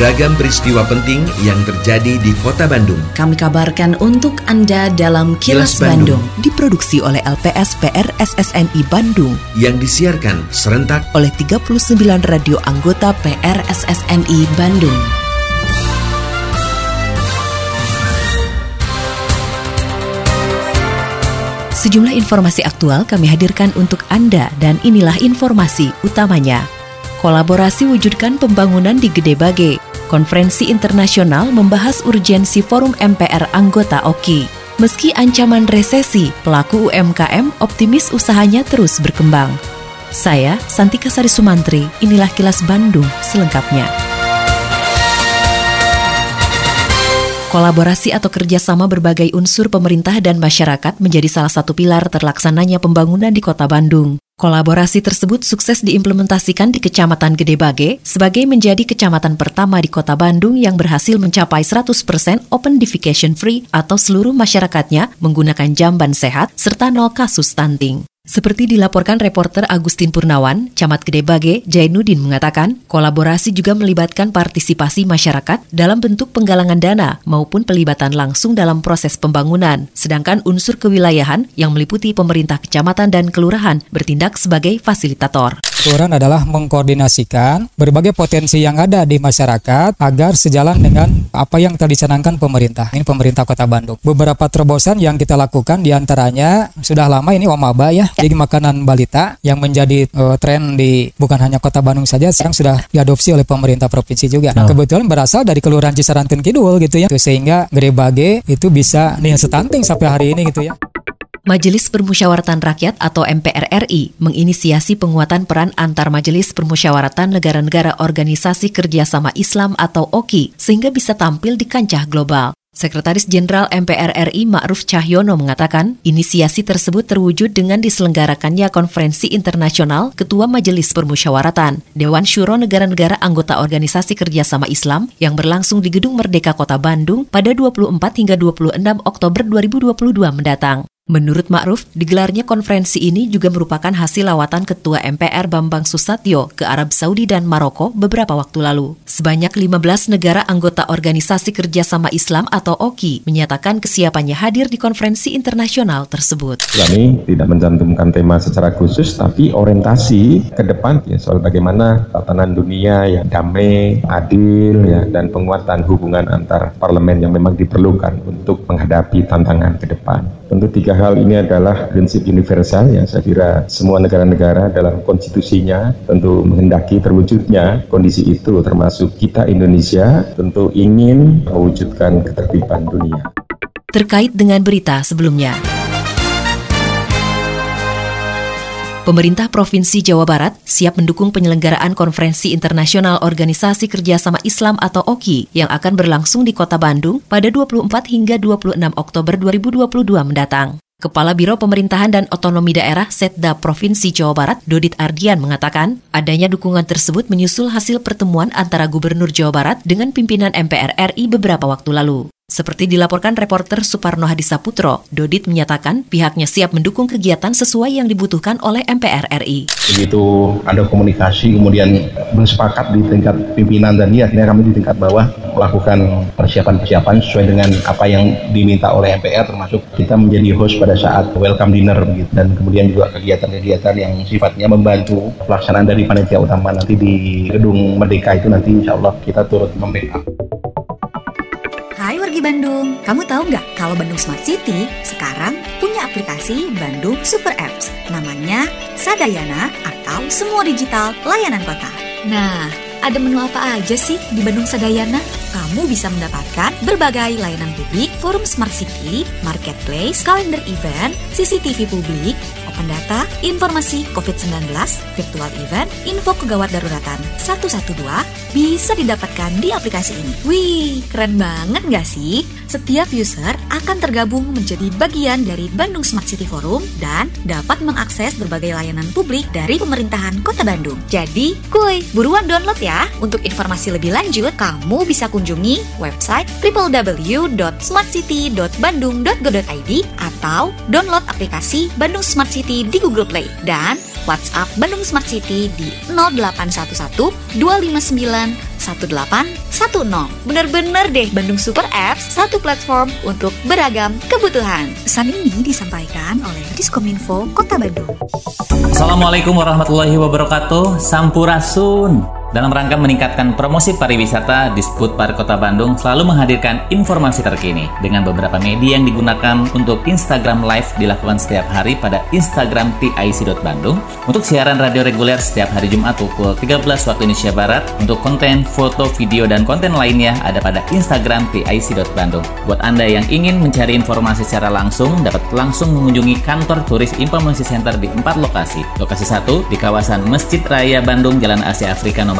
Beragam peristiwa penting yang terjadi di Kota Bandung. Kami kabarkan untuk Anda dalam Kilas, Kilas Bandung. Bandung. Diproduksi oleh LPS PR SSNI Bandung Yang disiarkan serentak oleh 39 radio anggota PR SSNI Bandung. Sejumlah informasi aktual kami hadirkan untuk Anda dan inilah informasi utamanya. Kolaborasi wujudkan pembangunan di Gede Bage. Konferensi internasional membahas urgensi forum MPR anggota OKI. Meski ancaman resesi, pelaku UMKM optimis usahanya terus berkembang. Saya, Santika Sari Sumantri, inilah kilas Bandung selengkapnya. Kolaborasi atau kerjasama berbagai unsur pemerintah dan masyarakat menjadi salah satu pilar terlaksananya pembangunan di kota Bandung. Kolaborasi tersebut sukses diimplementasikan di Kecamatan Gede Bage sebagai menjadi kecamatan pertama di kota Bandung yang berhasil mencapai 100% open defecation free atau seluruh masyarakatnya menggunakan jamban sehat serta nol kasus stunting. Seperti dilaporkan reporter Agustin Purnawan, Camat Gede Bage, Jainuddin mengatakan, kolaborasi juga melibatkan partisipasi masyarakat dalam bentuk penggalangan dana maupun pelibatan langsung dalam proses pembangunan. Sedangkan unsur kewilayahan yang meliputi pemerintah kecamatan dan kelurahan bertindak sebagai fasilitator. Aturan adalah mengkoordinasikan berbagai potensi yang ada di masyarakat agar sejalan dengan apa yang telah dicanangkan pemerintah. Ini pemerintah Kota Bandung. Beberapa terobosan yang kita lakukan di antaranya sudah lama ini Omaba ya, jadi makanan balita yang menjadi eh, tren di bukan hanya Kota Bandung saja, sekarang sudah diadopsi oleh pemerintah provinsi juga. Nah, kebetulan berasal dari Kelurahan Cisaranten Kidul gitu ya, sehingga Gede Bage itu bisa nih stunting sampai hari ini gitu ya. Majelis Permusyawaratan Rakyat atau MPR RI menginisiasi penguatan peran antar Majelis Permusyawaratan Negara-Negara Organisasi Kerjasama Islam atau OKI sehingga bisa tampil di kancah global. Sekretaris Jenderal MPR RI Ma'ruf Cahyono mengatakan, inisiasi tersebut terwujud dengan diselenggarakannya konferensi internasional Ketua Majelis Permusyawaratan Dewan Syuro Negara-Negara Anggota Organisasi Kerjasama Islam yang berlangsung di Gedung Merdeka Kota Bandung pada 24 hingga 26 Oktober 2022 mendatang. Menurut Ma'ruf, digelarnya konferensi ini juga merupakan hasil lawatan Ketua MPR Bambang Susatyo ke Arab Saudi dan Maroko beberapa waktu lalu. Sebanyak 15 negara anggota Organisasi Kerjasama Islam atau OKI menyatakan kesiapannya hadir di konferensi internasional tersebut. Kami tidak mencantumkan tema secara khusus, tapi orientasi ke depan ya soal bagaimana tatanan dunia yang damai, adil ya dan penguatan hubungan antar parlemen yang memang diperlukan untuk menghadapi tantangan ke depan. Tentu tiga hal ini adalah prinsip universal yang saya kira semua negara-negara dalam konstitusinya tentu menghendaki terwujudnya kondisi itu termasuk kita Indonesia tentu ingin mewujudkan ketertiban dunia. Terkait dengan berita sebelumnya. Pemerintah Provinsi Jawa Barat siap mendukung penyelenggaraan Konferensi Internasional Organisasi Kerjasama Islam atau OKI yang akan berlangsung di Kota Bandung pada 24 hingga 26 Oktober 2022 mendatang. Kepala Biro Pemerintahan dan Otonomi Daerah Setda Provinsi Jawa Barat, Dodit Ardian mengatakan, adanya dukungan tersebut menyusul hasil pertemuan antara Gubernur Jawa Barat dengan pimpinan MPR RI beberapa waktu lalu. Seperti dilaporkan reporter Suparno Hadisaputro, Dodit menyatakan pihaknya siap mendukung kegiatan sesuai yang dibutuhkan oleh MPR RI. Begitu ada komunikasi kemudian bersepakat di tingkat pimpinan dan ya akhirnya kami di tingkat bawah melakukan persiapan-persiapan sesuai dengan apa yang diminta oleh MPR termasuk kita menjadi host pada saat welcome dinner begitu dan kemudian juga kegiatan-kegiatan yang sifatnya membantu pelaksanaan dari panitia utama nanti di gedung Merdeka itu nanti insya Allah kita turut membackup. Wargi Bandung, kamu tahu nggak kalau Bandung Smart City sekarang punya aplikasi Bandung Super Apps namanya Sadayana atau Semua Digital Layanan Kota. Nah, ada menu apa aja sih di Bandung Sadayana? Kamu bisa mendapatkan berbagai layanan publik, forum Smart City, marketplace, kalender event, CCTV publik, open data, informasi COVID-19, virtual event, info kegawat daruratan 112 bisa didapatkan di aplikasi ini. Wih, keren banget nggak sih? Setiap user akan tergabung menjadi bagian dari Bandung Smart City Forum dan dapat mengakses berbagai layanan publik dari pemerintahan Kota Bandung. Jadi, kuy, buruan download ya. Untuk informasi lebih lanjut, kamu bisa kunjungi website www.smartcity.bandung.go.id atau download aplikasi Bandung Smart City di Google Play dan WhatsApp Bandung Smart City di 0811 259 1811. Bener-bener deh Bandung Super Apps satu platform untuk beragam kebutuhan. Pesan ini disampaikan oleh Diskominfo Kota Bandung. Assalamualaikum warahmatullahi wabarakatuh. Sampurasun. Dalam rangka meningkatkan promosi pariwisata, Disput Park Kota Bandung selalu menghadirkan informasi terkini dengan beberapa media yang digunakan untuk Instagram Live dilakukan setiap hari pada Instagram TIC.Bandung untuk siaran radio reguler setiap hari Jumat pukul 13 waktu Indonesia Barat untuk konten, foto, video, dan konten lainnya ada pada Instagram TIC.Bandung. Buat Anda yang ingin mencari informasi secara langsung, dapat langsung mengunjungi kantor turis Informasi Center di empat lokasi. Lokasi satu di kawasan Masjid Raya Bandung, Jalan Asia Afrika nomor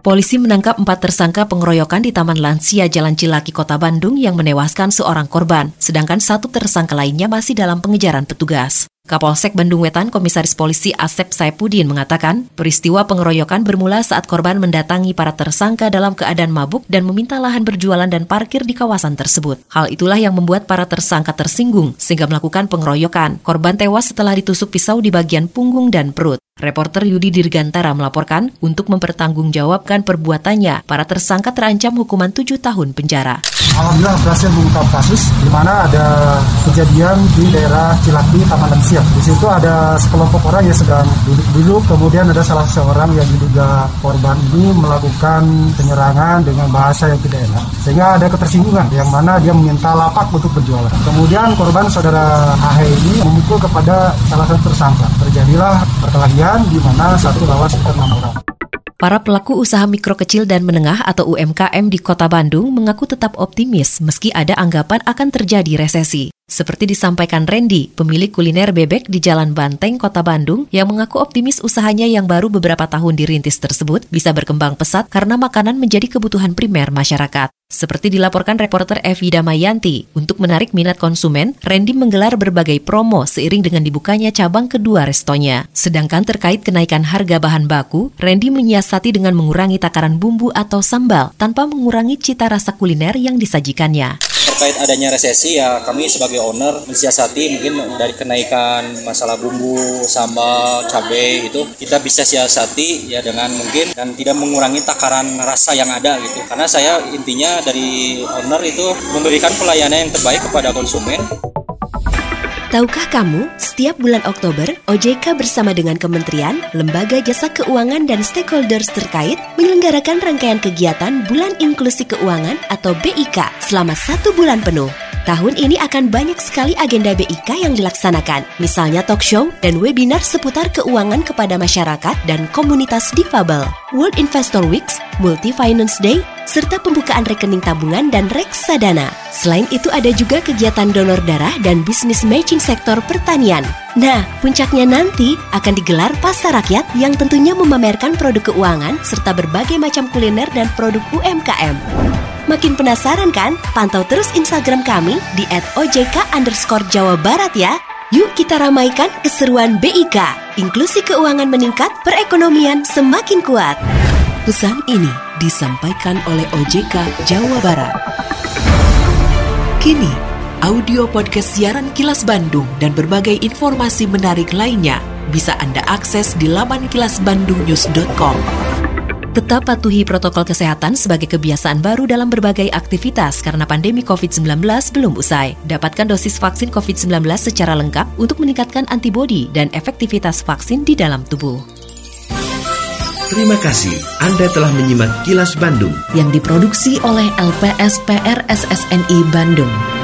Polisi menangkap empat tersangka pengeroyokan di Taman Lansia Jalan Cilaki, Kota Bandung yang menewaskan seorang korban, sedangkan satu tersangka lainnya masih dalam pengejaran petugas. Kapolsek Bandung Wetan Komisaris Polisi Asep Saipudin mengatakan, peristiwa pengeroyokan bermula saat korban mendatangi para tersangka dalam keadaan mabuk dan meminta lahan berjualan dan parkir di kawasan tersebut. Hal itulah yang membuat para tersangka tersinggung sehingga melakukan pengeroyokan. Korban tewas setelah ditusuk pisau di bagian punggung dan perut. Reporter Yudi Dirgantara melaporkan untuk mempertanggungjawabkan perbuatannya, para tersangka terancam hukuman tujuh tahun penjara. Alhamdulillah berhasil mengungkap kasus di mana ada kejadian di daerah Cilaki, Taman Lansia. Di situ ada sekelompok orang yang sedang duduk-duduk, kemudian ada salah seorang yang diduga korban ini melakukan penyerangan dengan bahasa yang tidak enak. Sehingga ada ketersinggungan yang mana dia meminta lapak untuk berjualan. Kemudian korban saudara AH ini memukul kepada salah satu tersangka. Terjadilah perkelahian di mana satu sekitar enam orang. Para pelaku usaha mikro kecil dan menengah atau UMKM di Kota Bandung mengaku tetap optimis meski ada anggapan akan terjadi resesi. Seperti disampaikan Randy, pemilik kuliner bebek di Jalan Banteng, Kota Bandung, yang mengaku optimis usahanya yang baru beberapa tahun dirintis tersebut bisa berkembang pesat karena makanan menjadi kebutuhan primer masyarakat. Seperti dilaporkan reporter Evi Damayanti, untuk menarik minat konsumen, Randy menggelar berbagai promo seiring dengan dibukanya cabang kedua restonya. Sedangkan terkait kenaikan harga bahan baku, Randy menyiasati dengan mengurangi takaran bumbu atau sambal tanpa mengurangi cita rasa kuliner yang disajikannya terkait adanya resesi ya kami sebagai owner mensiasati mungkin dari kenaikan masalah bumbu, sambal, cabai itu kita bisa siasati ya dengan mungkin dan tidak mengurangi takaran rasa yang ada gitu. Karena saya intinya dari owner itu memberikan pelayanan yang terbaik kepada konsumen. Tahukah kamu, setiap bulan Oktober, OJK bersama dengan kementerian, lembaga jasa keuangan dan stakeholders terkait menyelenggarakan rangkaian kegiatan Bulan Inklusi Keuangan atau BIK selama satu bulan penuh. Tahun ini akan banyak sekali agenda BIK yang dilaksanakan, misalnya talk show dan webinar seputar keuangan kepada masyarakat dan komunitas difabel, World Investor Weeks, Multi Finance Day, serta pembukaan rekening tabungan dan reksadana. Selain itu ada juga kegiatan donor darah dan bisnis matching sektor pertanian. Nah, puncaknya nanti akan digelar pasar rakyat yang tentunya memamerkan produk keuangan serta berbagai macam kuliner dan produk UMKM. Makin penasaran kan? Pantau terus Instagram kami di @ojk underscore Jawa Barat ya. Yuk kita ramaikan keseruan BIK. Inklusi keuangan meningkat, perekonomian semakin kuat. Pesan ini disampaikan oleh OJK Jawa Barat. Kini, audio podcast siaran Kilas Bandung dan berbagai informasi menarik lainnya bisa Anda akses di laman kilasbandungnews.com. Tetap patuhi protokol kesehatan sebagai kebiasaan baru dalam berbagai aktivitas karena pandemi COVID-19 belum usai. Dapatkan dosis vaksin COVID-19 secara lengkap untuk meningkatkan antibodi dan efektivitas vaksin di dalam tubuh. Terima kasih Anda telah menyimak Kilas Bandung yang diproduksi oleh LPSPR SSNI Bandung.